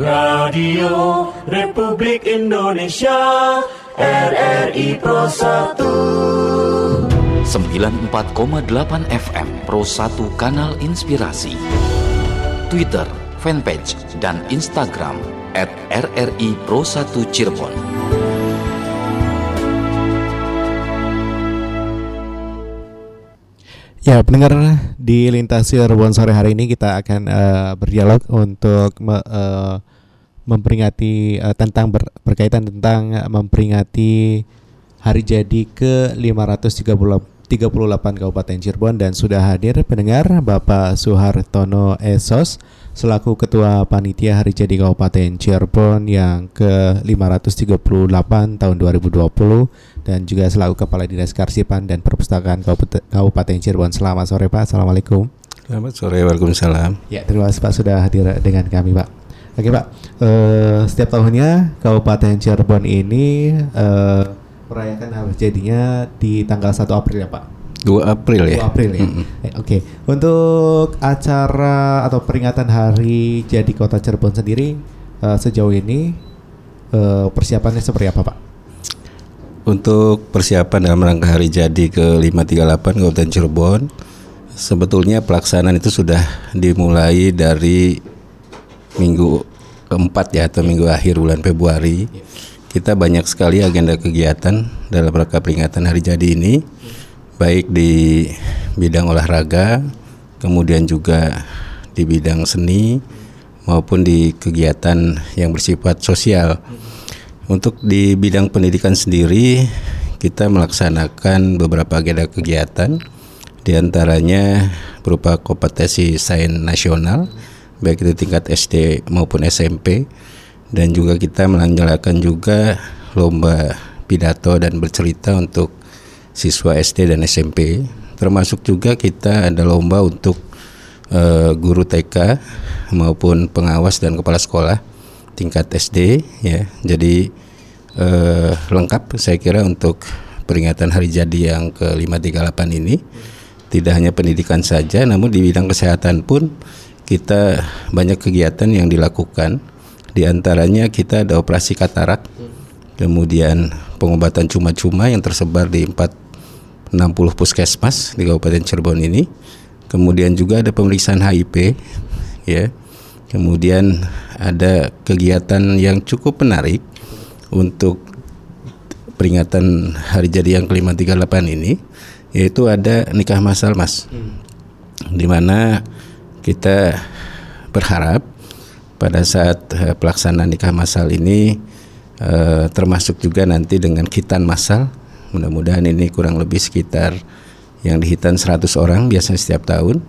Radio Republik Indonesia RRI Pro 1 94,8 FM Pro 1 Kanal Inspirasi. Twitter, fanpage, dan Instagram at RRI Pro 1 Cirebon. Ya, pendengar di Lintasi Cirebon sore hari ini kita akan uh, berdialog untuk me, uh, memperingati uh, tentang ber, berkaitan tentang uh, memperingati hari jadi ke 538 Kabupaten Cirebon dan sudah hadir pendengar Bapak Suhartono Esos selaku Ketua Panitia Hari Jadi Kabupaten Cirebon yang ke-538 tahun 2020 dan juga selaku Kepala Dinas Karsipan dan Perpustakaan Kabupaten Cirebon. Selamat sore Pak. Assalamualaikum. Selamat sore. Waalaikumsalam. Ya, terima kasih Pak sudah hadir dengan kami Pak. Oke Pak, uh, setiap tahunnya Kabupaten Cirebon ini uh, merayakan hari jadinya di tanggal 1 April ya Pak. 2 April ya. 2 April ya. Mm -hmm. Oke, okay. untuk acara atau peringatan hari jadi Kota Cirebon sendiri uh, sejauh ini uh, persiapannya seperti apa Pak? Untuk persiapan dalam rangka hari jadi ke-538 Kabupaten Cirebon sebetulnya pelaksanaan itu sudah dimulai dari minggu keempat ya atau minggu akhir bulan Februari. Kita banyak sekali agenda kegiatan dalam rangka peringatan hari jadi ini, baik di bidang olahraga, kemudian juga di bidang seni maupun di kegiatan yang bersifat sosial. Untuk di bidang pendidikan sendiri, kita melaksanakan beberapa agenda kegiatan, di antaranya berupa kompetensi sains nasional, baik itu tingkat SD maupun SMP, dan juga kita melanjutkan juga lomba pidato dan bercerita untuk siswa SD dan SMP. Termasuk juga kita ada lomba untuk uh, guru TK maupun pengawas dan kepala sekolah tingkat SD ya. Jadi eh, lengkap saya kira untuk peringatan hari jadi yang ke-538 ini. Tidak hanya pendidikan saja namun di bidang kesehatan pun kita banyak kegiatan yang dilakukan. Di antaranya kita ada operasi katarak. Kemudian pengobatan cuma-cuma yang tersebar di 460 puskesmas di Kabupaten Cirebon ini. Kemudian juga ada pemeriksaan HIV ya Kemudian ada kegiatan yang cukup menarik untuk peringatan hari jadi yang kelima 38 ini yaitu ada nikah masal mas hmm. di mana kita berharap pada saat uh, pelaksanaan nikah masal ini uh, termasuk juga nanti dengan khitan masal mudah-mudahan ini kurang lebih sekitar yang dihitan 100 orang biasanya setiap tahun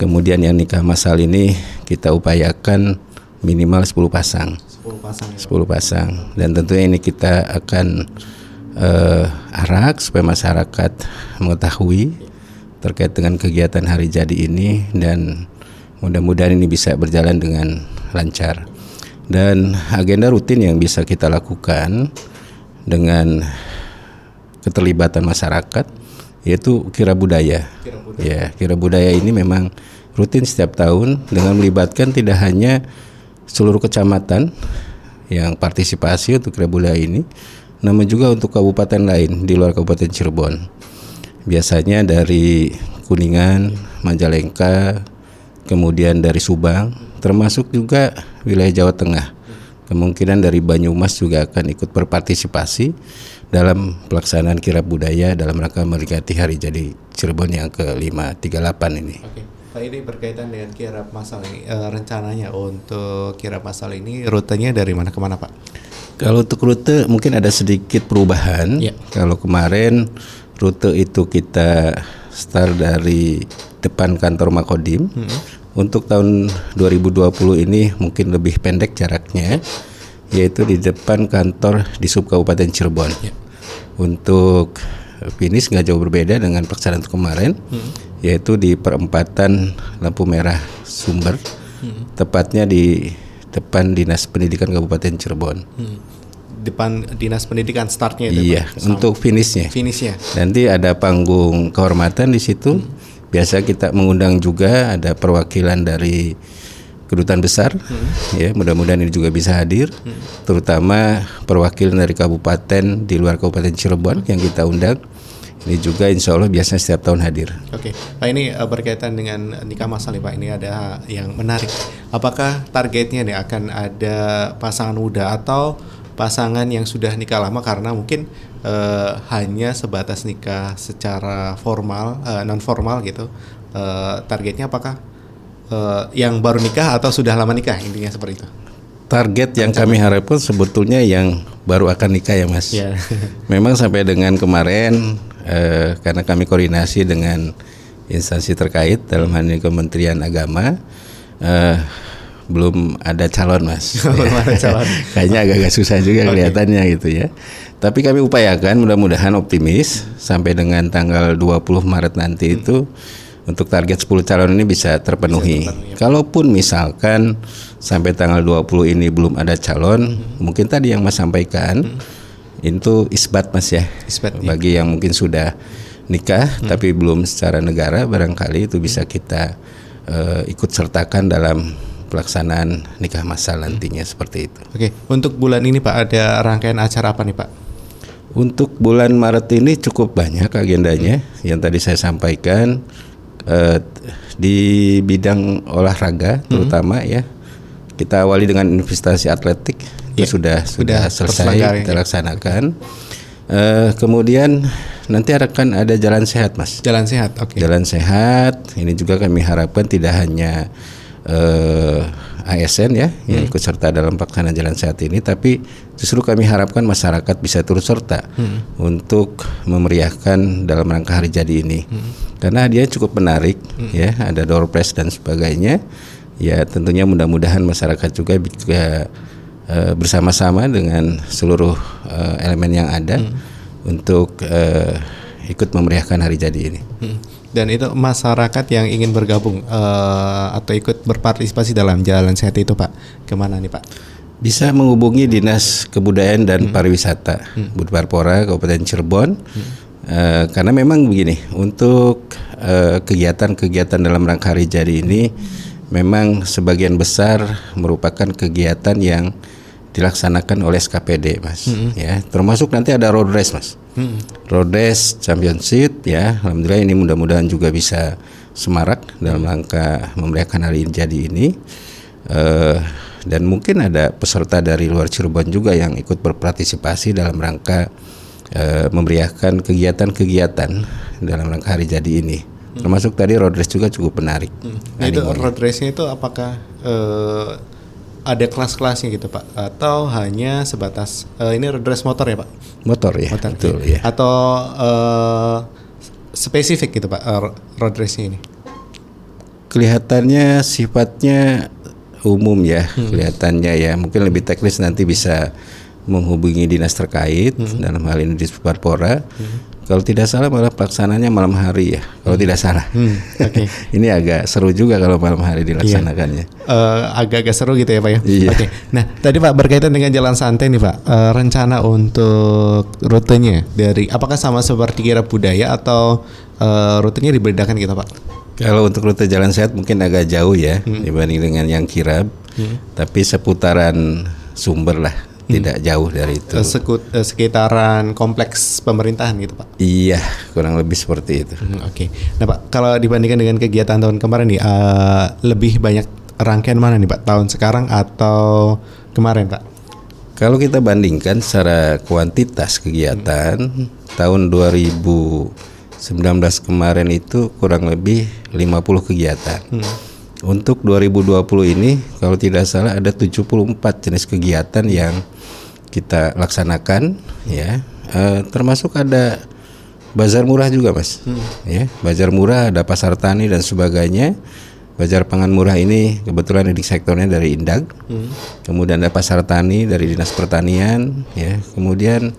Kemudian yang nikah masal ini kita upayakan minimal 10 pasang. 10 pasang. Ya, 10 pasang. Dan tentunya ini kita akan uh, arak supaya masyarakat mengetahui terkait dengan kegiatan hari jadi ini dan mudah-mudahan ini bisa berjalan dengan lancar. Dan agenda rutin yang bisa kita lakukan dengan keterlibatan masyarakat yaitu kira budaya. Kira budaya. Ya, kira budaya ini memang rutin setiap tahun dengan melibatkan tidak hanya seluruh kecamatan yang partisipasi untuk kira budaya ini, namun juga untuk kabupaten lain di luar Kabupaten Cirebon. Biasanya dari Kuningan, Majalengka, kemudian dari Subang, termasuk juga wilayah Jawa Tengah. Kemungkinan dari Banyumas juga akan ikut berpartisipasi dalam pelaksanaan kirab budaya dalam rangka memperingati hari jadi Cirebon yang ke-538 ini. Oke. Pak ini berkaitan dengan kirab masal ini e, rencananya untuk kirab masal ini rutenya dari mana ke mana Pak? Kalau untuk rute mungkin ada sedikit perubahan. Ya. Kalau kemarin rute itu kita start dari depan kantor Makodim. Hmm. Untuk tahun 2020 ini mungkin lebih pendek jaraknya yaitu di depan kantor di Sub Kabupaten Cirebon. Ya untuk finish nggak jauh berbeda dengan pelaksanaan kemarin, hmm. yaitu di perempatan lampu merah Sumber, hmm. tepatnya di depan Dinas Pendidikan Kabupaten Cirebon. Hmm. Depan Dinas Pendidikan startnya itu. Iya, untuk finishnya. Finishnya. Nanti ada panggung kehormatan di situ. Hmm. Biasa kita mengundang juga ada perwakilan dari kedutaan besar, ya mudah-mudahan ini juga bisa hadir, terutama perwakilan dari kabupaten di luar kabupaten Cirebon yang kita undang. Ini juga insya Allah biasanya setiap tahun hadir. Oke, Pak ini uh, berkaitan dengan nikah masal Pak. Ini ada yang menarik. Apakah targetnya nih akan ada pasangan muda atau pasangan yang sudah nikah lama karena mungkin uh, hanya sebatas nikah secara formal, uh, non formal gitu. Uh, targetnya apakah uh, yang baru nikah atau sudah lama nikah intinya seperti itu? Target yang kami harapkan sebetulnya yang baru akan nikah ya Mas. Ya. Memang sampai dengan kemarin eh, karena kami koordinasi dengan instansi terkait dalam hal ini Kementerian Agama eh, belum ada calon Mas. Belum ada calon. Kayaknya agak-agak susah juga kelihatannya gitu ya. Tapi kami upayakan mudah-mudahan optimis sampai dengan tanggal 20 Maret nanti itu untuk target 10 calon ini bisa terpenuhi. Kalaupun misalkan sampai tanggal 20 ini belum ada calon, mungkin tadi yang Mas sampaikan itu isbat Mas ya. Isbat, iya. Bagi yang mungkin sudah nikah tapi belum secara negara barangkali itu bisa kita eh, ikut sertakan dalam pelaksanaan nikah masal nantinya seperti itu. Oke, untuk bulan ini Pak ada rangkaian acara apa nih Pak? Untuk bulan Maret ini cukup banyak agendanya yang tadi saya sampaikan eh, di bidang olahraga terutama ya. Kita awali dengan investasi atletik Ya, itu sudah sudah sudah selesai ya. kita laksanakan. Eh, kemudian nanti akan ada jalan sehat mas. Jalan sehat. Oke. Jalan sehat ini juga kami harapkan tidak hanya eh, ASN ya Hmm. yang ikut serta dalam pelaksanaan jalan sehat ini, tapi justru kami harapkan masyarakat bisa turut serta Hmm. untuk memeriahkan dalam rangka hari jadi ini, Hmm. karena dia cukup menarik ya, ada door prize dan sebagainya. Ya tentunya mudah-mudahan masyarakat juga juga eh, bersama-sama dengan seluruh eh, elemen yang ada untuk eh, ikut memeriahkan hari jadi ini. Hmm. Dan itu masyarakat yang ingin bergabung eh, atau ikut berpartisipasi dalam jalan sehat itu Pak, ke mana nih Pak? Bisa menghubungi Dinas Kebudayaan dan Pariwisata Budparpora Kabupaten Cirebon. Eh, karena memang begini, untuk eh, kegiatan-kegiatan dalam rangka hari jadi ini memang sebagian besar merupakan kegiatan yang dilaksanakan oleh SKPD, Mas. Ya, termasuk nanti ada road race, Mas. Road race championship ya. Alhamdulillah ini mudah-mudahan juga bisa semarak dalam rangka memeriahkan hari jadi ini. Eh, dan mungkin ada peserta dari luar Cirebon juga yang ikut berpartisipasi dalam rangka eh, memeriahkan kegiatan-kegiatan dalam rangka hari jadi ini. Termasuk tadi road race juga cukup menarik. Nah, itu road race-nya itu apakah eh, ada kelas-kelasnya gitu Pak atau hanya sebatas eh, ini race motor ya Pak? Motor ya, Motor. betul ya. Atau eh, spesifik gitu Pak eh, road race ini? Kelihatannya sifatnya umum ya, kelihatannya ya. Mungkin lebih teknis nanti bisa menghubungi dinas terkait dalam hal ini di Parpora. Kalau tidak salah malah pelaksananya malam hari ya. Kalau tidak salah. oke. ini agak seru juga kalau malam hari dilaksanakannya. Eh, agak-agak seru gitu ya Pak ya. Iya. Oke. Nah tadi Pak berkaitan dengan jalan santai nih Pak, Eh, rencana untuk rutenya dari apakah sama seperti kira budaya atau eh, rutenya dibedakan gitu Pak? Kalau untuk rute jalan sehat mungkin agak jauh ya dibanding dengan yang kirab, tapi seputaran sumber lah, tidak jauh dari itu. Eh, sekut- eh, sekitaran kompleks pemerintahan gitu Pak. Iya, kurang lebih seperti itu. Hmm, Oke. Nah Pak, kalau dibandingkan dengan kegiatan tahun kemarin nih, eh, lebih banyak rangkaian mana nih Pak? Tahun sekarang atau kemarin Pak? Kalau kita bandingkan secara kuantitas kegiatan tahun 2019 kemarin itu kurang lebih 50 kegiatan. Untuk 2020 ini kalau tidak salah ada 74 jenis kegiatan yang kita laksanakan ya. Eh, termasuk ada bazar murah juga, Mas. Ya, bazar murah ada pasar tani dan sebagainya. Bazar pangan murah ini kebetulan di sektornya dari Indag. Kemudian ada pasar tani dari Dinas Pertanian, ya. Kemudian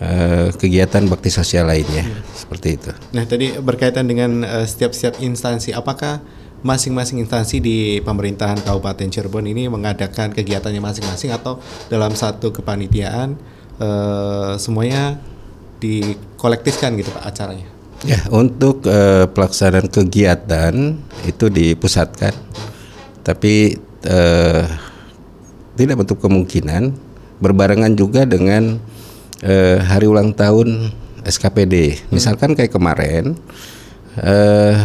eh, kegiatan bakti sosial lainnya seperti itu. Nah tadi berkaitan dengan eh, setiap-setiap instansi, apakah masing-masing instansi di pemerintahan Kabupaten Cirebon ini mengadakan kegiatannya masing-masing atau dalam satu kepanitiaan eh, semuanya dikolektifkan gitu Pak acaranya? Ya, untuk eh, pelaksanaan kegiatan itu dipusatkan. Tapi eh, tidak menutup kemungkinan berbarengan juga dengan eh, hari ulang tahun SKPD. Misalkan kayak kemarin eh,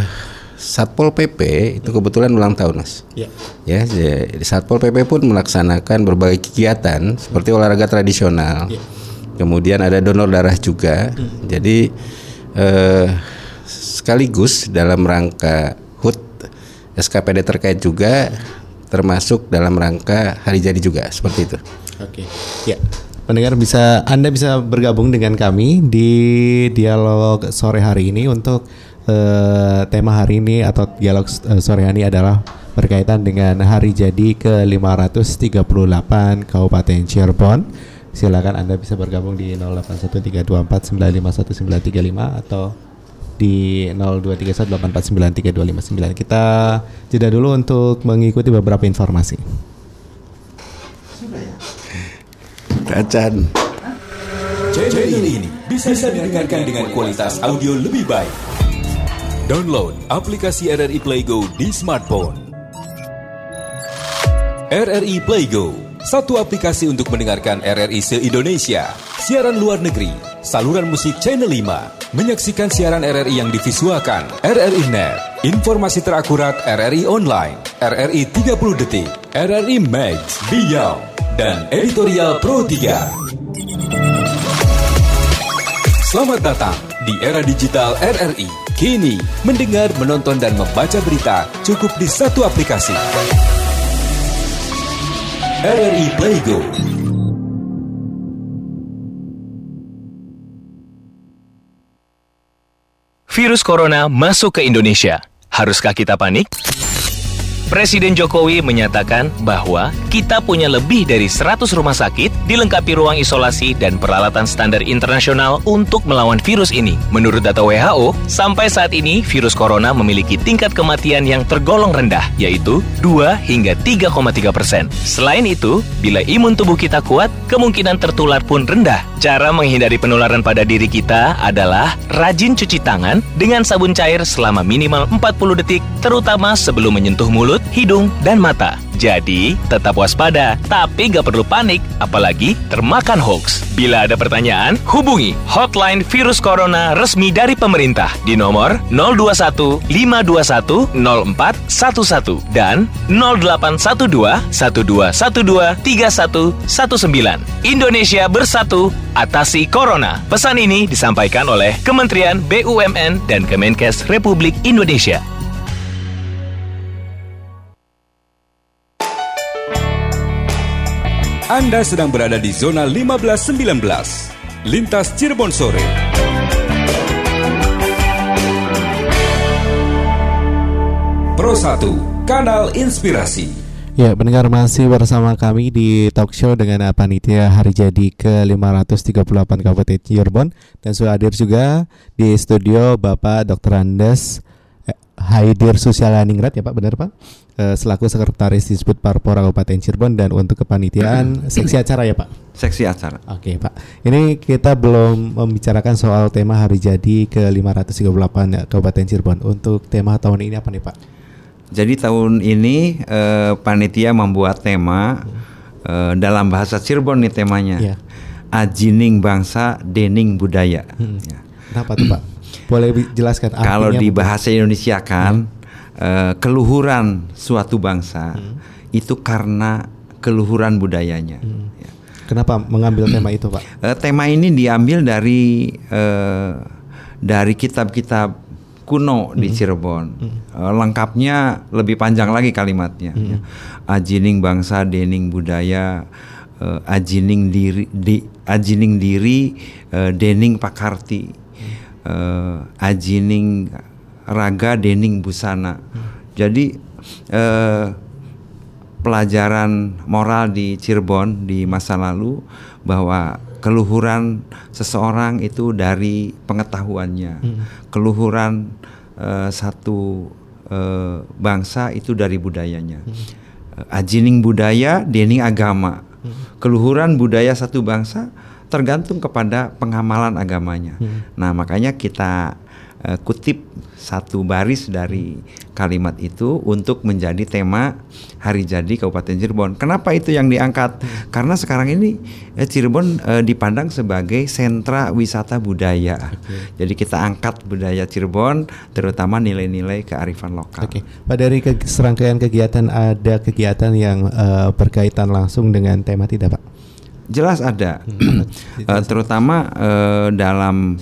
Satpol PP itu kebetulan ulang tahun, Mas. Ya. Ya, jadi Satpol PP pun melaksanakan berbagai kegiatan seperti olahraga tradisional. Kemudian ada donor darah juga. Jadi eh, sekaligus dalam rangka HUT SKPD terkait juga termasuk dalam rangka hari jadi juga seperti itu. Oke. Ya. Pendengar bisa Anda bisa bergabung dengan kami di dialog sore hari ini untuk eh, tema hari ini atau dialog eh, sore hari ini adalah berkaitan dengan hari jadi ke-538 Kabupaten Cirebon. Silakan Anda bisa bergabung di 081324951935 atau di 0231849329. Kita jeda dulu untuk mengikuti beberapa informasi. Kacan. Channel ini bisa didengarkan dengan kualitas audio lebih baik. Download aplikasi RRI Playgo di smartphone. RRI Playgo, satu aplikasi untuk mendengarkan RRI se-Indonesia, siaran luar negeri, saluran musik Channel 5, menyaksikan siaran RRI yang divisualkan, RRI Net, informasi terakurat RRI Online, RRI 30 Detik, RRI Max, Beyond, dan editorial Pro 3. Selamat datang di era digital RRI. Kini, mendengar, menonton, dan membaca berita cukup di satu aplikasi. RRI Playgo. Virus corona masuk ke Indonesia. Haruskah kita panik? Presiden Jokowi menyatakan bahwa kita punya lebih dari 100 rumah sakit dilengkapi ruang isolasi dan peralatan standar internasional untuk melawan virus ini. Menurut data WHO, sampai saat ini virus corona memiliki tingkat kematian yang tergolong rendah, yaitu 2 hingga 3,3 persen. Selain itu, bila imun tubuh kita kuat, kemungkinan tertular pun rendah. Cara menghindari penularan pada diri kita adalah rajin cuci tangan dengan sabun cair selama minimal 40 detik, terutama sebelum menyentuh mulut, hidung, dan mata. Jadi, tetap waspada, tapi gak perlu panik, apalagi termakan hoax. Bila ada pertanyaan, hubungi hotline virus corona resmi dari pemerintah di nomor 021 521 0411 dan 0812 1212 3119. Indonesia bersatu atasi corona. Pesan ini disampaikan oleh Kementerian BUMN dan Kemenkes Republik Indonesia. Anda sedang berada di zona 1519. Lintas Cirebon sore. Pro 1, Kanal Inspirasi. Ya, pendengar masih bersama kami di talk show dengan panitia hari jadi ke-538 Kabupaten Cirebon dan sudah hadir juga di studio Bapak Dr. Andes Haidir Susialaningrat ya Pak, benar Pak? Eh, selaku sekretaris disebut Parpora Kabupaten Cirebon dan untuk kepanitiaan seksi acara ya Pak. seksi acara. Oke Pak, ini kita belum membicarakan soal tema hari jadi ke-538 Kabupaten Cirebon. Untuk tema tahun ini apa nih Pak? Jadi tahun ini eh, panitia membuat tema eh, dalam bahasa Cirebon nih temanya. Iya. Ajining bangsa, dening budaya. Hmm. Ya. Kenapa tuh Pak? Boleh jelaskan Kalau di bahasa Indonesia kan eh, keluhuran suatu bangsa itu karena keluhuran budayanya. Ya. Kenapa mengambil tema itu Pak? Eh, tema ini diambil dari eh, dari kitab-kitab kuno di Cirebon. Eh, lengkapnya lebih panjang lagi kalimatnya. ya. Ajining bangsa, dening budaya, eh, ajining diri, di, ajining diri, eh, dening pakarti, eh, ajining raga, dening busana. Jadi eh, pelajaran moral di Cirebon di masa lalu bahwa keluhuran seseorang itu dari pengetahuannya, keluhuran eh, satu eh, bangsa itu dari budayanya. Eh, Ajining budaya, dening agama. Keluhuran budaya satu bangsa tergantung kepada pengamalan agamanya. Nah, makanya kita eh, kutip satu baris dari kalimat itu untuk menjadi tema hari jadi Kabupaten Cirebon. Kenapa itu yang diangkat? Karena sekarang ini eh, Cirebon eh, dipandang sebagai sentra wisata budaya. Jadi kita angkat budaya Cirebon, terutama nilai-nilai kearifan lokal. Oke, Pak dari ke serangkaian kegiatan ada kegiatan yang eh, berkaitan langsung dengan tema tidak Pak? Jelas ada, Eh, terutama eh, dalam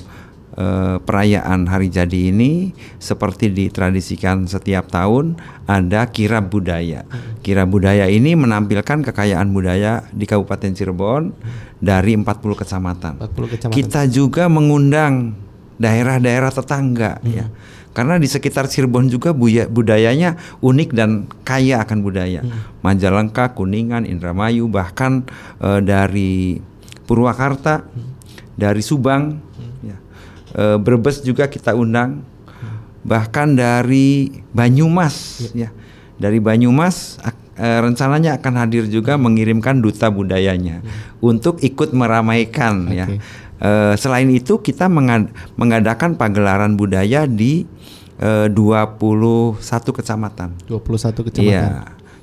eh, perayaan hari jadi ini seperti ditradisikan setiap tahun ada kirab budaya. Kirab budaya ini menampilkan kekayaan budaya di Kabupaten Cirebon dari 40 kecamatan. 40 kecamatan. Kita juga mengundang daerah-daerah tetangga ya. Karena di sekitar Cirebon juga buya- budayanya unik dan kaya akan budaya. Majalengka, Kuningan, Indramayu, bahkan eh, dari Purwakarta, dari Subang, ya. Eh, Brebes juga kita undang, bahkan dari Banyumas, ya. Dari Banyumas eh, rencananya akan hadir juga mengirimkan duta budayanya untuk ikut meramaikan, ya. Oke. Eh, selain itu kita mengad- mengadakan pagelaran budaya di eh, 21 kecamatan. 21 kecamatan. Iya.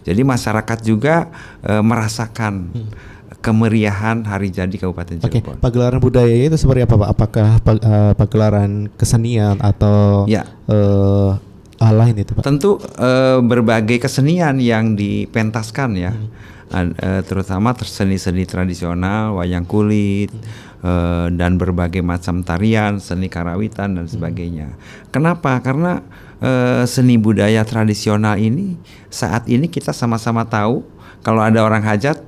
Jadi masyarakat juga eh, merasakan kemeriahan hari jadi Kabupaten Oke, Cirebon. pagelaran budaya itu seperti apa Pak? Apakah pa- eh, pagelaran kesenian atau Ya. eh, hal lain itu Pak? Tentu eh, berbagai kesenian yang dipentaskan ya, Ad- eh, terutama ter- seni-seni tradisional, wayang kulit, eh, dan berbagai macam tarian, seni karawitan dan sebagainya. Kenapa? Karena eh, seni budaya tradisional ini saat ini kita sama-sama tahu kalau ada orang hajat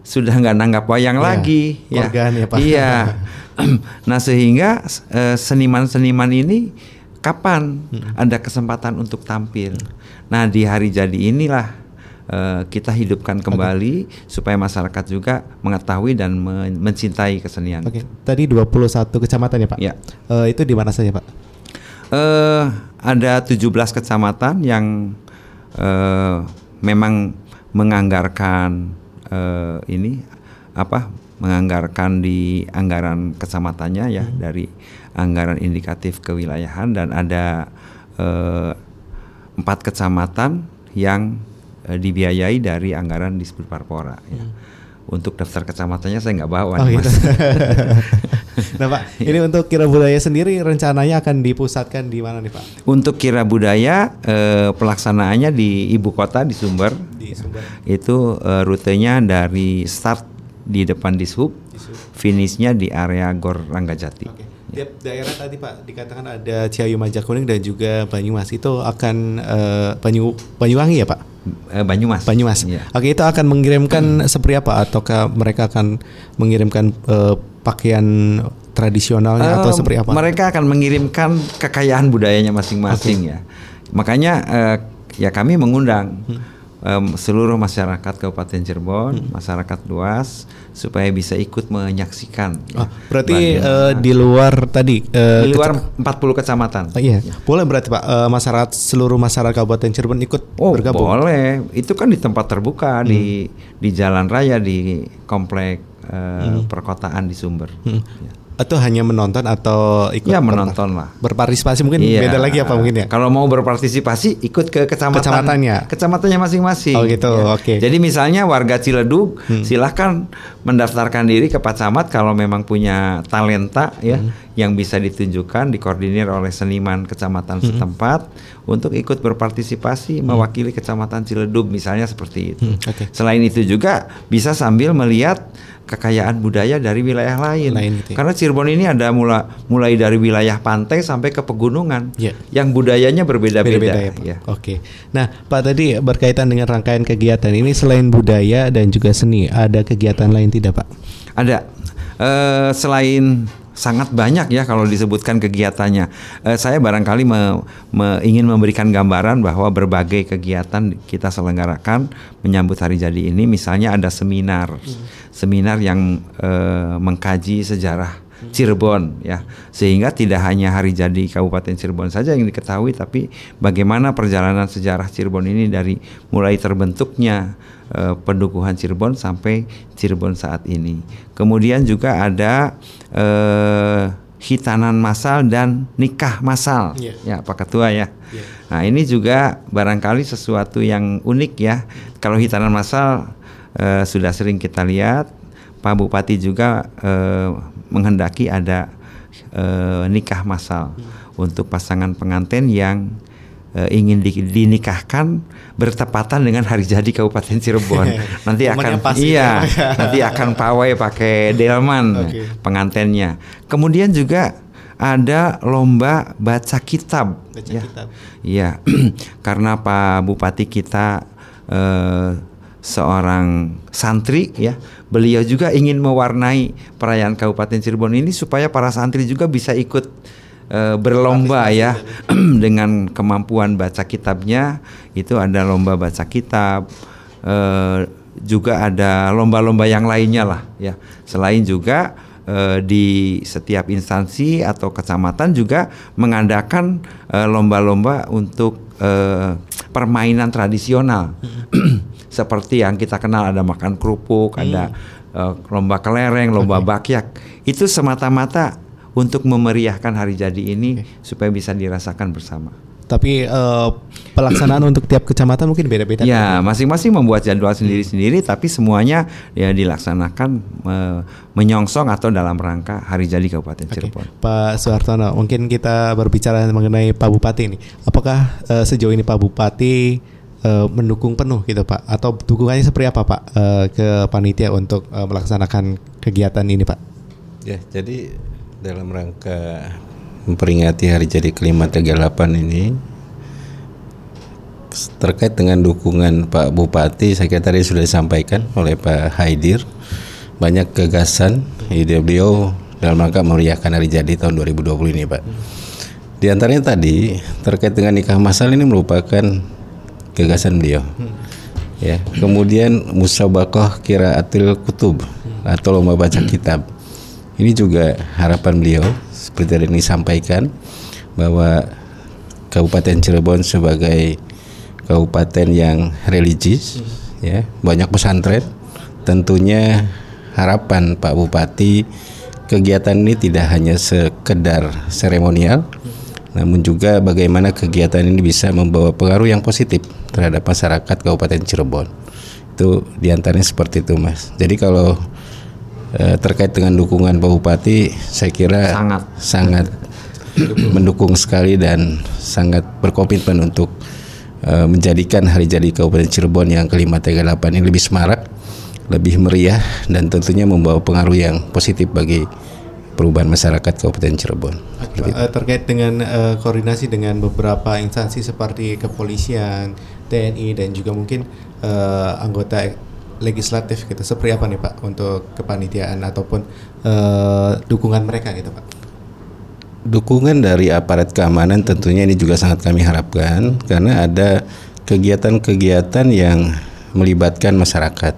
sudah nggak nanggap wayang Ya, lagi, organ ya, Pak. Iya. nah sehingga eh, seniman-seniman ini kapan ada kesempatan untuk tampil. Nah di hari jadi inilah eh, kita hidupkan kembali supaya masyarakat juga mengetahui dan men- mencintai kesenian. Oke, tadi 21 kecamatan ya Pak? Ya. Eh, itu di mana saja Pak? Eh, ada 17 kecamatan yang eh, memang menganggarkan eh, ini apa menganggarkan di anggaran kecamatannya ya dari anggaran indikatif kewilayahan dan ada eh, empat kecamatan yang eh, dibiayai dari anggaran Disbud Parpora ya. Untuk daftar kecamatannya saya nggak bawa Oh nih, gitu. Mas. nah Pak, ini untuk kira budaya sendiri rencananya akan dipusatkan di mana nih Pak? Untuk kira budaya eh, pelaksanaannya di ibu kota di Sumber. Di Sumber. Itu eh, rutenya dari start di depan Dishub, finishnya di area Gor Ranggajati. Oke. Tiap daerah tadi Pak dikatakan ada Ciayu Majakuning dan juga Banyumas itu akan eh, Banyu Banyuwangi ya Pak? Eh, Banyumas. Banyumas. Iya. Oke, itu akan mengirimkan seperti apa ataukah mereka akan mengirimkan eh, pakaian tradisionalnya atau Eh, seperti apa? Mereka akan mengirimkan kekayaan budayanya masing-masing ya. Makanya eh, ya kami mengundang Hmm. Em, seluruh masyarakat Kabupaten Cirebon, masyarakat luas supaya bisa ikut menyaksikan. Ya, berarti eh, di luar tadi eh, di luar kecam- 40 kecamatan. Oh, iya, boleh berarti Pak eh, masyarakat seluruh masyarakat Kabupaten Cirebon ikut Oh bergabung. boleh, itu kan di tempat terbuka di Hmm. di jalan raya di komplek eh, perkotaan di Sumber. Hmm. Ya. Atau hanya menonton atau ikut Ya, menonton lah. Berpartisipasi mungkin Iya. beda lagi apa mungkin ya? Kalau mau berpartisipasi ikut ke kecamatan Kecamatannya. kecamatannya masing-masing. Oh, gitu, Ya. oke. Jadi misalnya warga Ciledug Hmm. silahkan mendaftarkan diri ke Pak Camat kalau memang punya talenta ya Hmm. yang bisa ditunjukkan dikoordinir oleh seniman kecamatan Hmm. setempat untuk ikut berpartisipasi mewakili kecamatan Ciledug misalnya seperti itu. Hmm, oke. Selain itu juga bisa sambil melihat kekayaan budaya dari wilayah lain. Lain gitu ya. Karena Cirebon ini ada mula, mulai dari wilayah pantai sampai ke pegunungan Iya. yang budayanya berbeda-beda. Beda-beda ya, ya. Oke. Nah, Pak tadi berkaitan dengan rangkaian kegiatan ini selain budaya dan juga seni, ada kegiatan lain tidak, Pak? Ada eh, selain sangat banyak ya kalau disebutkan kegiatannya. Eh, saya barangkali me- me- ingin memberikan gambaran bahwa berbagai kegiatan kita selenggarakan menyambut hari jadi ini. Misalnya ada seminar, seminar yang eh, mengkaji sejarah Cirebon ya sehingga tidak hanya hari jadi Kabupaten Cirebon saja yang diketahui tapi bagaimana perjalanan sejarah Cirebon ini dari mulai terbentuknya eh, pendukuhan Cirebon sampai Cirebon saat ini kemudian juga ada eh, hitanan massal dan nikah massal. Iya. Ya, Pak Ketua ya. Iya. Nah, ini juga barangkali sesuatu yang unik ya. Kalau hitanan massal eh, sudah sering kita lihat, Pak Bupati juga eh, menghendaki ada eh, nikah massal untuk pasangan pengantin yang eh, ingin di- dinikahkan bertepatan dengan hari jadi Kabupaten Cirebon. nanti akan iya, ya. nanti akan pawai pakai delman Oke. pengantennya. Kemudian juga ada lomba baca kitab. Baca ya. kitab. Iya, karena Pak Bupati kita eh, seorang santri ya, beliau juga ingin mewarnai perayaan Kabupaten Cirebon ini supaya para santri juga bisa ikut eh, berlomba ya dengan kemampuan baca kitabnya. Itu ada lomba baca kitab, eh, juga ada lomba-lomba yang lainnya lah ya. Selain juga eh, di setiap instansi atau kecamatan juga mengadakan lomba-lomba untuk permainan tradisional seperti yang kita kenal ada makan kerupuk, ada eh, lomba kelereng, lomba bakyak. Itu semata-mata untuk memeriahkan hari jadi ini supaya bisa dirasakan bersama. Tapi eh, pelaksanaan untuk tiap kecamatan mungkin beda-beda. Ya, masing-masing membuat jadwal sendiri-sendiri, tapi semuanya ya dilaksanakan eh, menyongsong atau dalam rangka Hari Jadi Kabupaten Oke, Cirebon. Pak Suhartono, mungkin kita berbicara mengenai Pak Bupati ini. Apakah eh, sejauh ini Pak Bupati eh, mendukung penuh gitu Pak? Atau dukungannya seperti apa Pak eh, ke panitia untuk eh, melaksanakan kegiatan ini Pak? Ya, jadi dalam rangka memperingati hari jadi kelima 38 ini terkait dengan dukungan Pak Bupati saya kira tadi sudah disampaikan oleh Pak Haidir banyak gagasan ide beliau dalam rangka meriahkan hari jadi tahun 2020 ini Pak. Di antaranya tadi terkait dengan nikah masal ini merupakan gagasan beliau. Ya, kemudian musabakoh kiraatil kutub atau lomba baca kitab. Ini juga harapan beliau seperti yang disampaikan bahwa Kabupaten Cirebon sebagai kabupaten yang religius ya, banyak pesantren. Tentunya harapan Pak Bupati kegiatan ini tidak hanya sekedar seremonial namun juga bagaimana kegiatan ini bisa membawa pengaruh yang positif terhadap masyarakat Kabupaten Cirebon. Itu di antaranya seperti itu, Mas. Jadi kalau eh, terkait dengan dukungan Pak Bupati, saya kira Sangat. sangat mendukung sekali dan sangat berkomitmen untuk eh, menjadikan hari jadi Kabupaten Cirebon yang ke-538 ini lebih semarak, lebih meriah dan tentunya membawa pengaruh yang positif bagi perubahan masyarakat Kabupaten Cirebon. Eh, terkait dengan eh, koordinasi dengan beberapa instansi seperti kepolisian, TNI dan juga mungkin eh, anggota legislatif gitu. Seperti apa nih Pak untuk kepanitiaan ataupun eh, dukungan mereka gitu Pak? Dukungan dari aparat keamanan tentunya ini juga sangat kami harapkan karena ada kegiatan-kegiatan yang melibatkan masyarakat.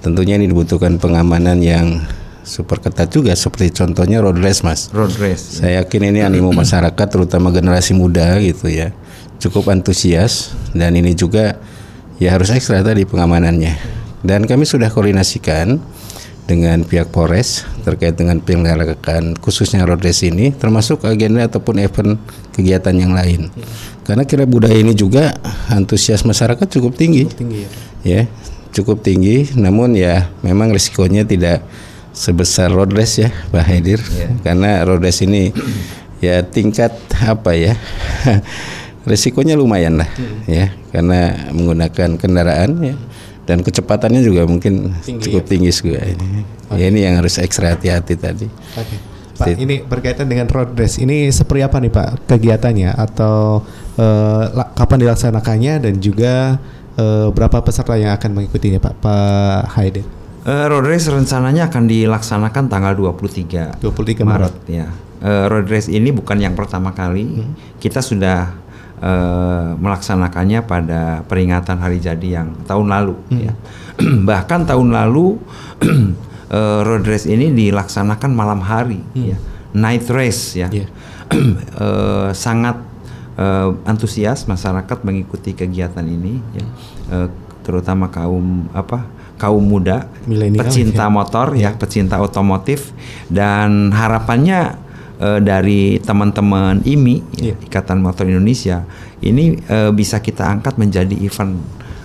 Tentunya ini dibutuhkan pengamanan yang super ketat juga seperti contohnya road race Mas. Road race. Saya yakin ini animo masyarakat terutama generasi muda gitu ya cukup antusias dan ini juga ya harus ekstra tadi pengamanannya. Dan kami sudah koordinasikan dengan pihak Polres terkait dengan penyelenggaraan khususnya road race ini termasuk agenda ataupun event kegiatan yang lain. Karena kira budaya ini juga antusias masyarakat cukup tinggi Tinggi ya. ya cukup tinggi namun ya memang risikonya tidak sebesar road race ya Pak Haidir karena road race ini ya tingkat apa ya risikonya lumayan lah ya karena menggunakan kendaraan ya dan kecepatannya juga mungkin Tinggi, cukup tinggi juga ini ya ini yang harus ekstra hati-hati tadi Oke. Pak, ini berkaitan dengan road race. Ini seperti apa nih Pak kegiatannya atau eh, la- kapan dilaksanakannya dan juga eh, berapa peserta yang akan mengikutinya Pak? Pak Haidir. Eh, road race rencananya akan dilaksanakan tanggal 23 23 Maret ya. Eh, road race ini bukan yang pertama kali. Kita sudah eh, melaksanakannya pada peringatan hari jadi yang tahun lalu ya. Bahkan tahun lalu eh, road race ini dilaksanakan malam hari ya. Night race ya. Iya. Eh, sangat eh, antusias masyarakat mengikuti kegiatan ini ya. Eh, terutama kaum apa? kaum muda, Milenial, pecinta ya. motor ya, pecinta otomotif dan harapannya eh, dari teman-teman IMI Iya. Ikatan Motor Indonesia ini eh, bisa kita angkat menjadi event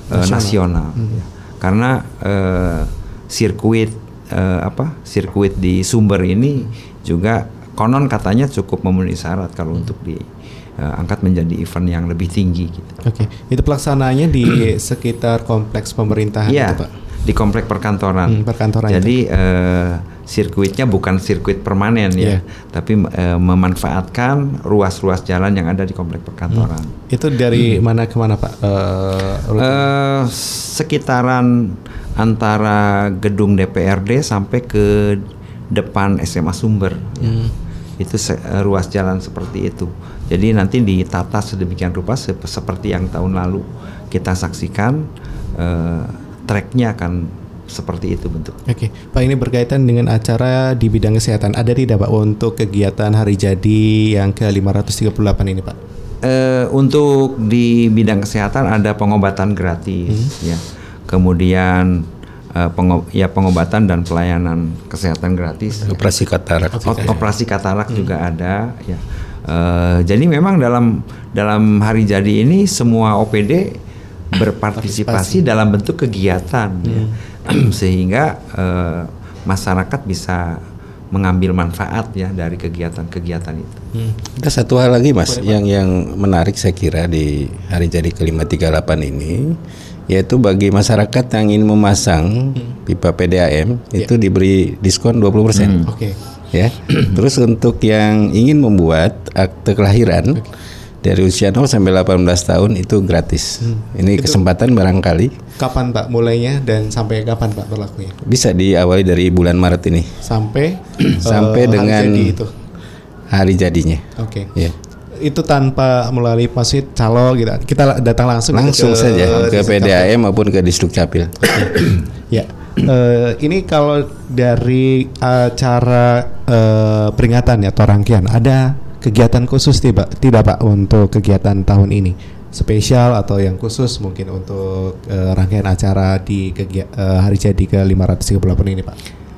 eh, nasional, ya. karena eh, sirkuit eh, apa sirkuit di Sumber ini juga konon katanya cukup memenuhi syarat kalau untuk diangkat menjadi event yang lebih tinggi gitu. Oke, itu pelaksanaannya di sekitar kompleks pemerintahan Iya, itu, Pak. di komplek perkantoran. Hmm, perkantoran Jadi sirkuitnya bukan sirkuit permanen ya, Iya. tapi eh, memanfaatkan ruas-ruas jalan yang ada di komplek perkantoran. Itu dari mana ke mana, Pak? Rute- Eh, sekitaran antara gedung DPRD sampai ke depan SMA Sumber. ya. Itu se- eh, ruas jalan seperti itu. Jadi nanti ditata sedemikian rupa sep- seperti yang tahun lalu kita saksikan eh, treknya akan seperti itu bentuk. Oke, Pak ini berkaitan dengan acara di bidang kesehatan. Ada tidak Pak untuk kegiatan hari jadi yang ke 538 ini Pak? Eh, untuk di bidang kesehatan ada pengobatan gratis ya. Kemudian eh, pengo- ya pengobatan dan pelayanan kesehatan gratis. Operasi katarak. O- Operasi katarak juga ada ya. Eh, jadi memang dalam dalam hari jadi ini semua OPD berpartisipasi dalam bentuk kegiatan ya. sehingga eh, masyarakat bisa mengambil manfaat ya dari kegiatan-kegiatan itu. Ada satu hal lagi mas yang yang menarik saya kira di hari jadi ke-538 ini yaitu bagi masyarakat yang ingin memasang pipa PDAM itu diberi diskon 20% Oke. ya. Terus untuk yang ingin membuat akte kelahiran dari usia 0 sampai 18 tahun itu gratis. Ini kesempatan barangkali Kapan Pak mulainya dan sampai kapan Pak berlakunya? bisa diawali dari bulan Maret ini Sampai sampai hari dengan jadi itu. hari jadinya. Oke. Ya. Itu tanpa melalui masjid calo gitu. Kita datang langsung Langsung ke- saja ke Distrik PDAM maupun ke Disduk Capil. Ya, eh, ini kalau dari acara eh, peringatan ya atau rangkaian ada kegiatan khusus tidak tidak pak untuk kegiatan tahun ini spesial atau yang khusus mungkin untuk eh, rangkaian acara di kegia- eh, hari jadi ke 538 ini pak.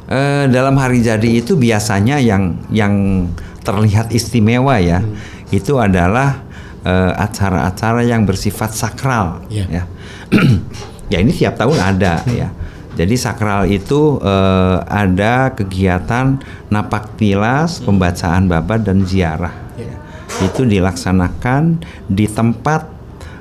Eh, dalam hari jadi itu biasanya yang yang terlihat istimewa ya itu adalah acara-acara yang bersifat sakral Iya. ya. ya ini tiap tahun ada ya. Jadi sakral itu eh, ada kegiatan napak tilas, pembacaan babat dan ziarah. ya. Itu dilaksanakan di tempat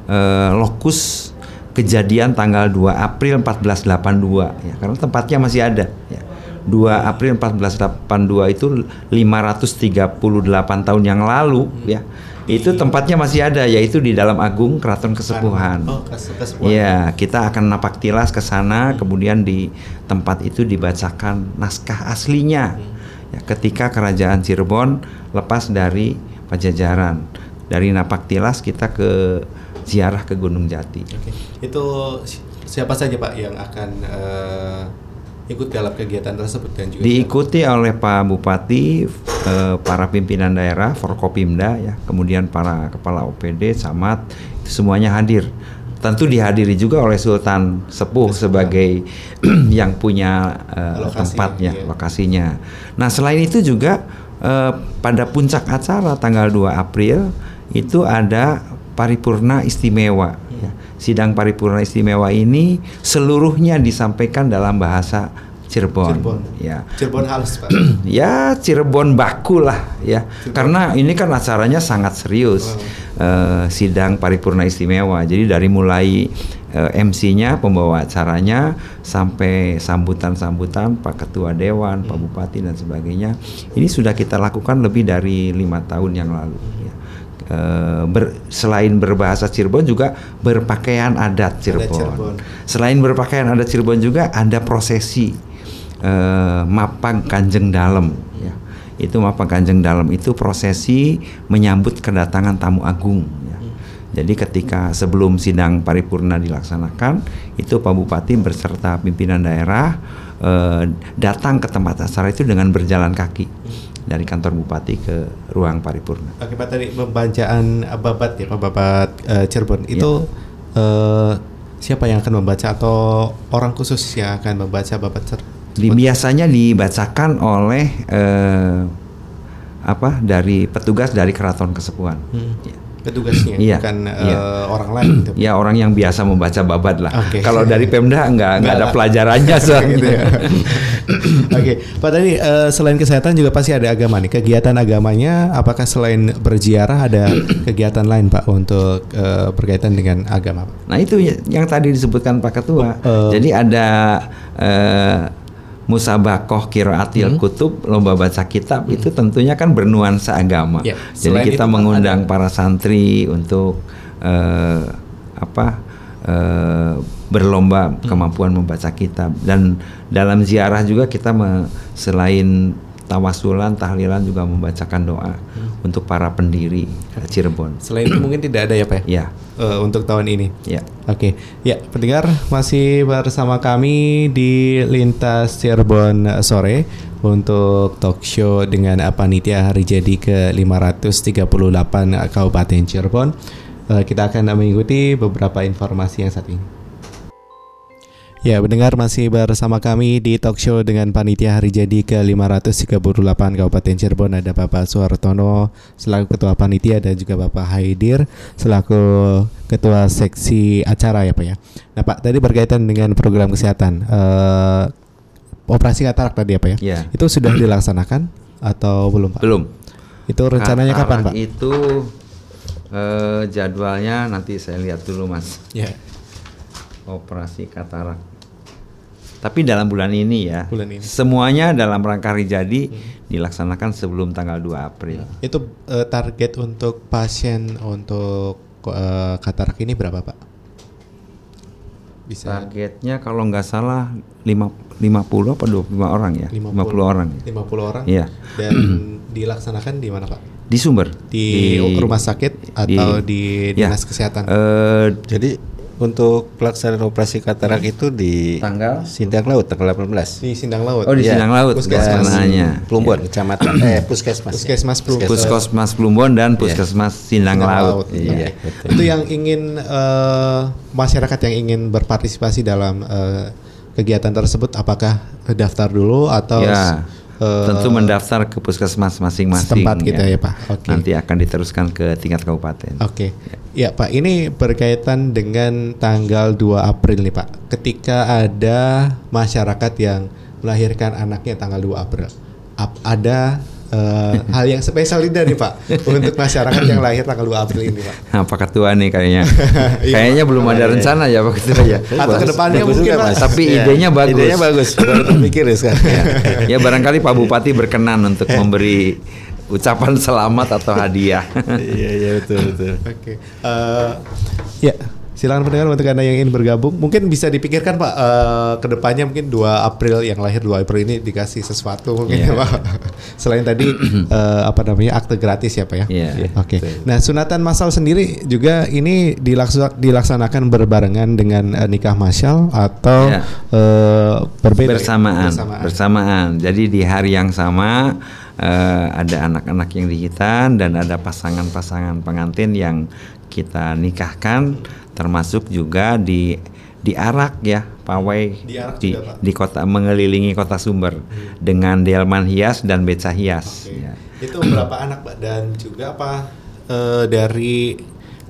eh, lokus kejadian tanggal 2 April 1482 ya karena tempatnya masih ada ya. 2 April 1482 itu 538 tahun yang lalu ya. Itu tempatnya masih ada yaitu di dalam Agung Keraton Kesepuhan. Oh, kes- kesepuhan. Iya, kita akan napak tilas ke sana kemudian di tempat itu dibacakan naskah aslinya. Ya, ketika kerajaan Cirebon lepas dari Pajajaran. Dari napak tilas kita ke ziarah ke Gunung Jati. Oke. Itu si- siapa saja pak yang akan eh, ikut dalam kegiatan tersebut dan juga Diikuti oleh Pak Bupati, eh, para pimpinan daerah, Forkopimda ya, kemudian para kepala OPD, camat, itu semuanya hadir. Tentu dihadiri juga oleh Sultan Sepuh sebagai yang punya eh, Lokasi, tempatnya, iya. lokasinya. Nah, selain itu juga eh, pada puncak acara tanggal 2 April itu ada paripurna istimewa. ya. Sidang paripurna istimewa ini seluruhnya disampaikan dalam bahasa Cirebon. Cirebon. Ya. Cirebon halus pak. ya Cirebon baku lah ya. Karena ini kan acaranya sangat serius. Eh, sidang paripurna istimewa. Jadi dari mulai eh, MC-nya, pembawa acaranya sampai sambutan-sambutan Pak Ketua Dewan, Pak Bupati dan sebagainya. Ini sudah kita lakukan lebih dari lima tahun yang lalu. ya. Eh, ber- selain berbahasa Cirebon juga berpakaian adat Cirebon. Cirebon. Selain berpakaian adat Cirebon juga ada prosesi eh, mapang kanjeng dalam ya. Itu mapang kanjeng dalam itu prosesi menyambut kedatangan tamu agung ya. Jadi ketika sebelum sidang paripurna dilaksanakan, itu Pak Bupati berserta pimpinan daerah eh, datang ke tempat acara itu dengan berjalan kaki dari kantor bupati ke ruang paripurna. Oke Pak tadi pembacaan uh, babat ya Pak babat uh, Cirebon itu uh, siapa yang akan membaca atau orang khusus yang akan membaca babat Cirebon? Di, biasanya dibacakan oleh eh, apa dari petugas dari keraton kesepuhan. Ya. Petugasnya Iya, bukan iya. eh, orang lain gitu. Ya orang yang biasa membaca babad lah. Oke. Kalau dari Pemda nggak nggak ada pelajarannya soalnya. Gitu ya. Oke, Pak tadi eh, selain kesehatan juga pasti ada agama nih. Kegiatan agamanya apakah selain berziarah ada kegiatan lain Pak untuk eh, berkaitan dengan agama? Nah itu ya- yang tadi disebutkan Pak Ketua. Eh. Jadi ada musabakoh kiraatil Hmm. kutub lomba baca kitab itu tentunya kan bernuansa agama. Ya, Jadi kita Pak, mengundang ada- para santri untuk eh, apa eh, berlomba Hmm. kemampuan membaca kitab dan dalam ziarah juga kita me- selain tawasulan tahlilan juga membacakan doa Hmm. untuk para pendiri Cirebon. Selain itu mungkin tidak ada ya Pak? Ya, Eh, untuk tahun ini. ya. Oke, ya pendengar masih bersama kami di Lintas Cirebon sore untuk talk show dengan panitia hari jadi ke 538 Kabupaten Cirebon. Eh, kita akan mengikuti beberapa informasi yang saat ini. Ya, pendengar masih bersama kami di talk show dengan panitia hari jadi ke 538 Kabupaten Cirebon ada Bapak Suhartono selaku ketua panitia dan juga Bapak Haidir selaku ketua seksi acara ya Pak ya. Nah Pak tadi berkaitan dengan program kesehatan eh, operasi katarak tadi ya Pak ya. Ya. Itu sudah dilaksanakan atau belum Pak? Belum. Itu rencananya kapan Katarak Pak? Itu eh, jadwalnya nanti saya lihat dulu mas. Ya, Operasi katarak. Tapi dalam bulan ini ya. Bulan ini. Hmm. Semuanya dalam rangka hari jadi dilaksanakan sebelum tanggal 2 April. itu eh, target untuk pasien untuk eh, katarak ini berapa Pak? Bisa Targetnya kalau nggak salah lima 50 apa 25 orang ya? 50, orang. ya. 50 orang. Iya. Dan dilaksanakan di mana, Pak? Di Sumber. Di, rumah sakit atau di, ya. dinas kesehatan? Eh, Jadi untuk pelaksanaan operasi katarak itu di Tanggal? Sindang Laut tanggal 18. di Sindang Laut. oh di Iya. Sindang Laut Puskesmas. pelaksananya. Plumbon, kecamatan eh puskesmas. Puskesmas Plumbon. Puskesmas Plumbon dan Puskesmas Sindang, Laut. Iya. Iya. betul. Itu yang ingin eh, masyarakat yang ingin berpartisipasi dalam eh, kegiatan tersebut apakah daftar dulu atau Ya, eh, tentu mendaftar ke puskesmas masing-masing. setempat gitu ya, Pak. Oke. Nanti akan diteruskan ke tingkat kabupaten. Oke. Ya Pak, ini berkaitan dengan tanggal 2 April nih Pak. Ketika ada masyarakat yang melahirkan anaknya tanggal 2 April. Ap- ada eh, hal yang spesial tidak nih Pak untuk masyarakat yang lahir tanggal 2 April ini Pak? Nah, Pak Ketua nih kayaknya. Iya, kayaknya belum ada rencana ya Pak Ketua ya. Atau ke depannya Bagus mungkin juga, Pak. Mas. Tapi Ya, idenya bagus. Idenya bagus. Baru terpikir ya sekarang. ya barangkali Pak Bupati berkenan untuk memberi ucapan selamat atau hadiah. Iya iya betul betul. Oke. Eh, ya, silakan pendengar untuk anda yang ingin bergabung, mungkin bisa dipikirkan Pak eh, ke depannya mungkin 2 April yang lahir 2 April ini dikasih sesuatu mungkin Iya. ya Pak. Selain tadi eh, apa namanya akte gratis ya Pak ya. Iya. Oke. Nah sunatan masal sendiri juga ini dilaksa- dilaksanakan berbarengan dengan eh, nikah masyal atau Iya. eh, berbeda? ya? bersamaan, Bersamaan. bersamaan. Jadi di hari yang sama eh, ada anak-anak yang dihitan dan ada pasangan-pasangan pengantin yang kita nikahkan, termasuk juga di diarak ya pawai Diarak di, juga, Pak? di kota mengelilingi kota Sumber dengan delman hias dan beca hias. Oke. Ya. Itu berapa anak Pak dan juga apa eh, dari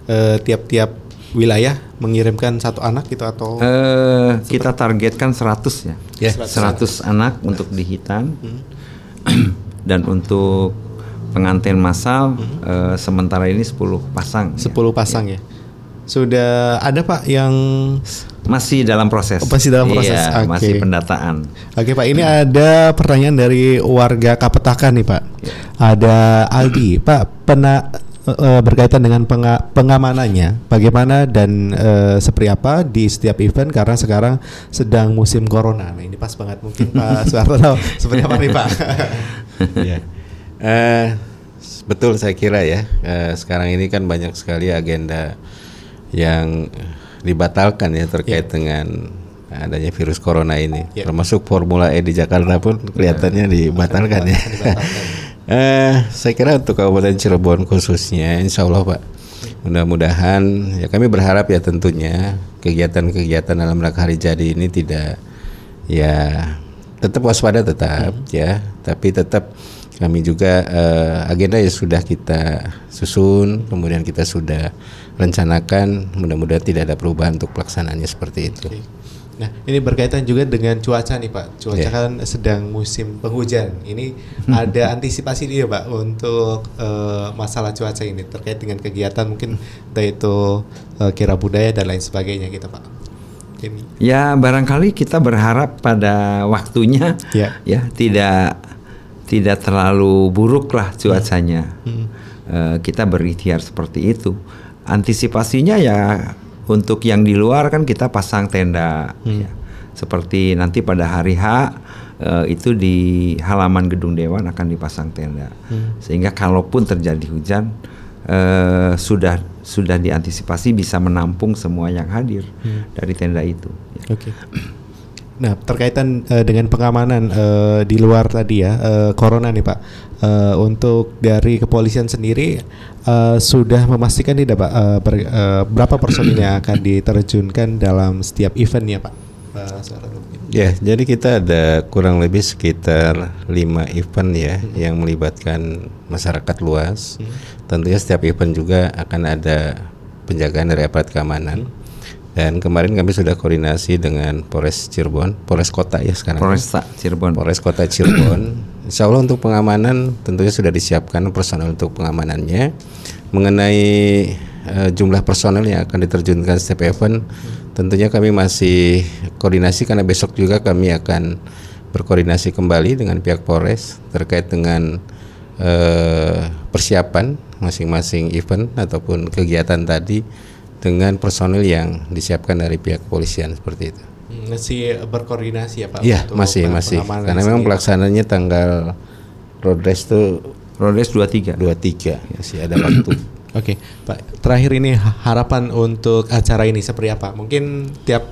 eh, tiap-tiap wilayah mengirimkan satu anak gitu atau Eh, kita targetkan 100 ya. Ya, 100 anak untuk dihitan. Hmm. Dan untuk pengantin massal eh, sementara ini 10 pasang. ya. 10 pasang ya. Sudah ada Pak yang Masih dalam proses. Oh, masih dalam proses. Iya, Oke. masih pendataan. Oke Pak, ini ada pertanyaan dari warga Kapetakan nih Pak. Ada Aldi, Pak, pena eh, berkaitan dengan penga- pengamanannya, bagaimana dan eh, seperti apa di setiap event karena sekarang sedang musim corona. Nah ini pas banget mungkin Pak Soeharto seperti apa nih Pak? ya. Eh, betul saya kira ya. Eh, sekarang ini kan banyak sekali agenda yang dibatalkan ya terkait dengan adanya virus corona ini. Ya. Termasuk Formula E di Jakarta pun kelihatannya dibatalkan ya. Eh, saya kira untuk Kabupaten Cirebon khususnya, Insya Allah Pak. Mudah-mudahan ya kami berharap ya tentunya kegiatan-kegiatan dalam rangka hari jadi ini tidak ya tetap waspada tetap ya tapi tetap kami juga eh, agenda ya sudah kita susun, kemudian kita sudah rencanakan, mudah-mudahan tidak ada perubahan untuk pelaksanaannya seperti itu. Nah, ini berkaitan juga dengan cuaca nih Pak. Cuaca Ya. kan sedang musim penghujan. Ini ada antisipasi dia Pak untuk eh, masalah cuaca ini terkait dengan kegiatan mungkin entah itu eh, kira budaya dan lain sebagainya gitu Pak. Ini. Ya barangkali kita berharap pada waktunya Ya. ya tidak tidak terlalu buruk lah cuacanya. Hmm. Eh, kita berikhtiar seperti itu. Antisipasinya ya untuk yang di luar kan kita pasang tenda. Hmm. ya. Seperti nanti pada hari H eh, itu di halaman gedung dewan akan dipasang tenda. Hmm. Sehingga kalaupun terjadi hujan eh, sudah sudah diantisipasi bisa menampung semua yang hadir Hmm. dari tenda itu. Ya. Oke. Nah, terkaitan eh, dengan pengamanan eh, di luar tadi ya, eh, corona nih Pak. Eh, untuk dari kepolisian sendiri eh, sudah memastikan tidak Pak eh, ber- eh, berapa personil yang akan diterjunkan dalam setiap Pak? Eh, seorang mungkin. Ya, jadi kita ada kurang lebih sekitar lima event ya yang melibatkan masyarakat luas. Tentunya setiap event juga akan ada penjagaan dari aparat keamanan. Dan kemarin kami sudah koordinasi dengan Polres Cirebon, Polres Kota ya sekarang. Polresta Cirebon. Polres Kota Cirebon. Insya Allah untuk pengamanan tentunya sudah disiapkan personel untuk pengamanannya. Mengenai eh, jumlah personel yang akan diterjunkan setiap event, tentunya kami masih koordinasi karena besok juga kami akan berkoordinasi kembali dengan pihak Polres terkait dengan eh, persiapan masing-masing event ataupun kegiatan tadi dengan personel yang disiapkan dari pihak kepolisian seperti itu. Hmm, Masih berkoordinasi ya Pak? Iya untuk masih masih karena memang pelaksanaannya tanggal road race itu Rodes 23. 23 masih ada waktu. Oke, Pak. Terakhir ini ha- harapan untuk acara ini seperti apa? Mungkin tiap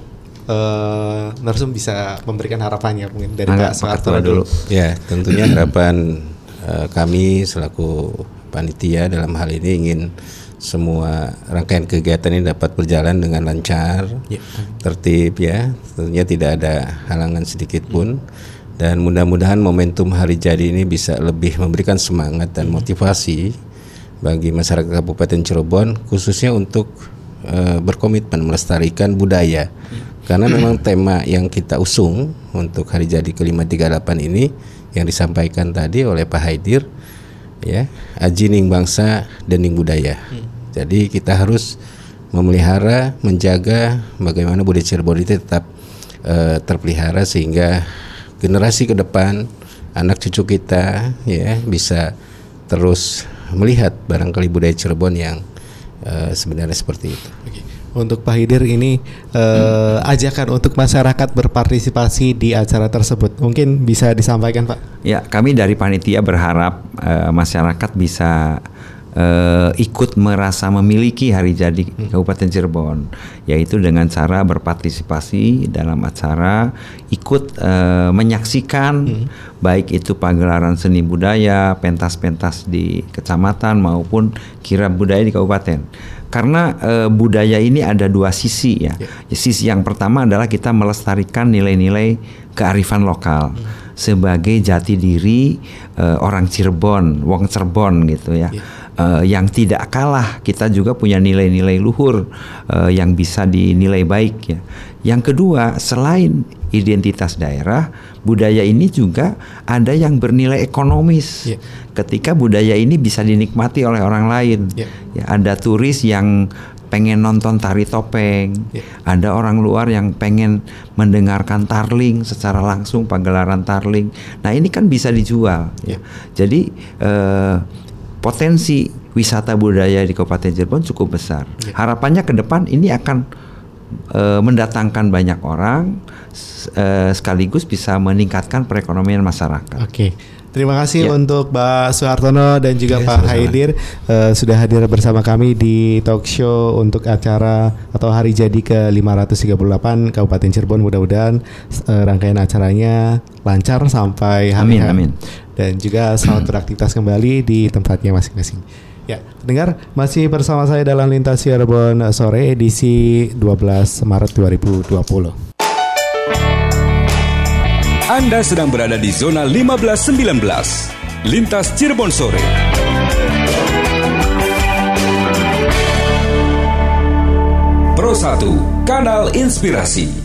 eh narsum bisa memberikan harapannya mungkin dari Pak Ketua dulu. ya tentunya harapan eh, kami selaku panitia dalam hal ini ingin semua rangkaian kegiatan ini dapat berjalan dengan lancar, Ya. tertib ya. Tentunya tidak ada halangan sedikit pun dan mudah-mudahan momentum hari jadi ini bisa lebih memberikan semangat dan motivasi bagi masyarakat Kabupaten Cirebon khususnya untuk eh, berkomitmen melestarikan budaya. Karena memang tema yang kita usung untuk hari jadi ke-538 ini yang disampaikan tadi oleh Pak Haidir ya, ajining bangsa dening budaya. Jadi kita harus memelihara, menjaga bagaimana budaya Cirebon itu tetap eh, terpelihara sehingga generasi ke depan anak cucu kita ya bisa terus melihat barangkali budaya Cirebon yang eh, sebenarnya seperti itu. Oke. Untuk Pak Hidir ini eh, ajakan untuk masyarakat berpartisipasi di acara tersebut. Mungkin bisa disampaikan Pak. Ya, kami dari panitia berharap eh, masyarakat bisa eh, ikut merasa memiliki hari jadi Kabupaten Cirebon, yaitu dengan cara berpartisipasi dalam acara, ikut eh, menyaksikan baik itu pagelaran seni budaya, pentas-pentas di kecamatan maupun kirab budaya di kabupaten. Karena eh, budaya ini ada dua sisi ya. Sisi yang pertama adalah kita melestarikan nilai-nilai kearifan lokal sebagai jati diri eh, orang Cirebon, wong Cirebon gitu ya. Eh, yang tidak kalah kita juga punya nilai-nilai luhur eh, yang bisa dinilai baik ya. Yang kedua, selain identitas daerah, budaya ini juga ada yang bernilai ekonomis. Ya. Ketika budaya ini bisa dinikmati oleh orang lain. Ya. Ya, ada turis yang pengen nonton tari topeng, Ya. ada orang luar yang pengen mendengarkan tarling secara langsung pagelaran tarling. Nah ini kan bisa dijual. Ya. Jadi eh, potensi wisata budaya di Kabupaten Cirebon cukup besar. Ya. Harapannya ke depan ini akan eh, mendatangkan banyak orang, eh, sekaligus bisa meningkatkan perekonomian masyarakat. Oke. Terima kasih Ya. untuk Pak Soehartono dan juga Ya, Pak. Haidir eh, sudah hadir bersama kami di talk show untuk acara atau hari jadi ke-538 Kabupaten Cirebon. Mudah-mudahan eh, rangkaian acaranya lancar sampai hari Amin, amin. Dan juga selamat beraktivitas kembali di tempatnya masing-masing. Ya, dengar masih bersama saya dalam Lintas Cirebon sore edisi 12 Maret 2020. Anda sedang berada di zona 1519. Lintas Cirebon Sore. Pro 1, Kanal Inspirasi.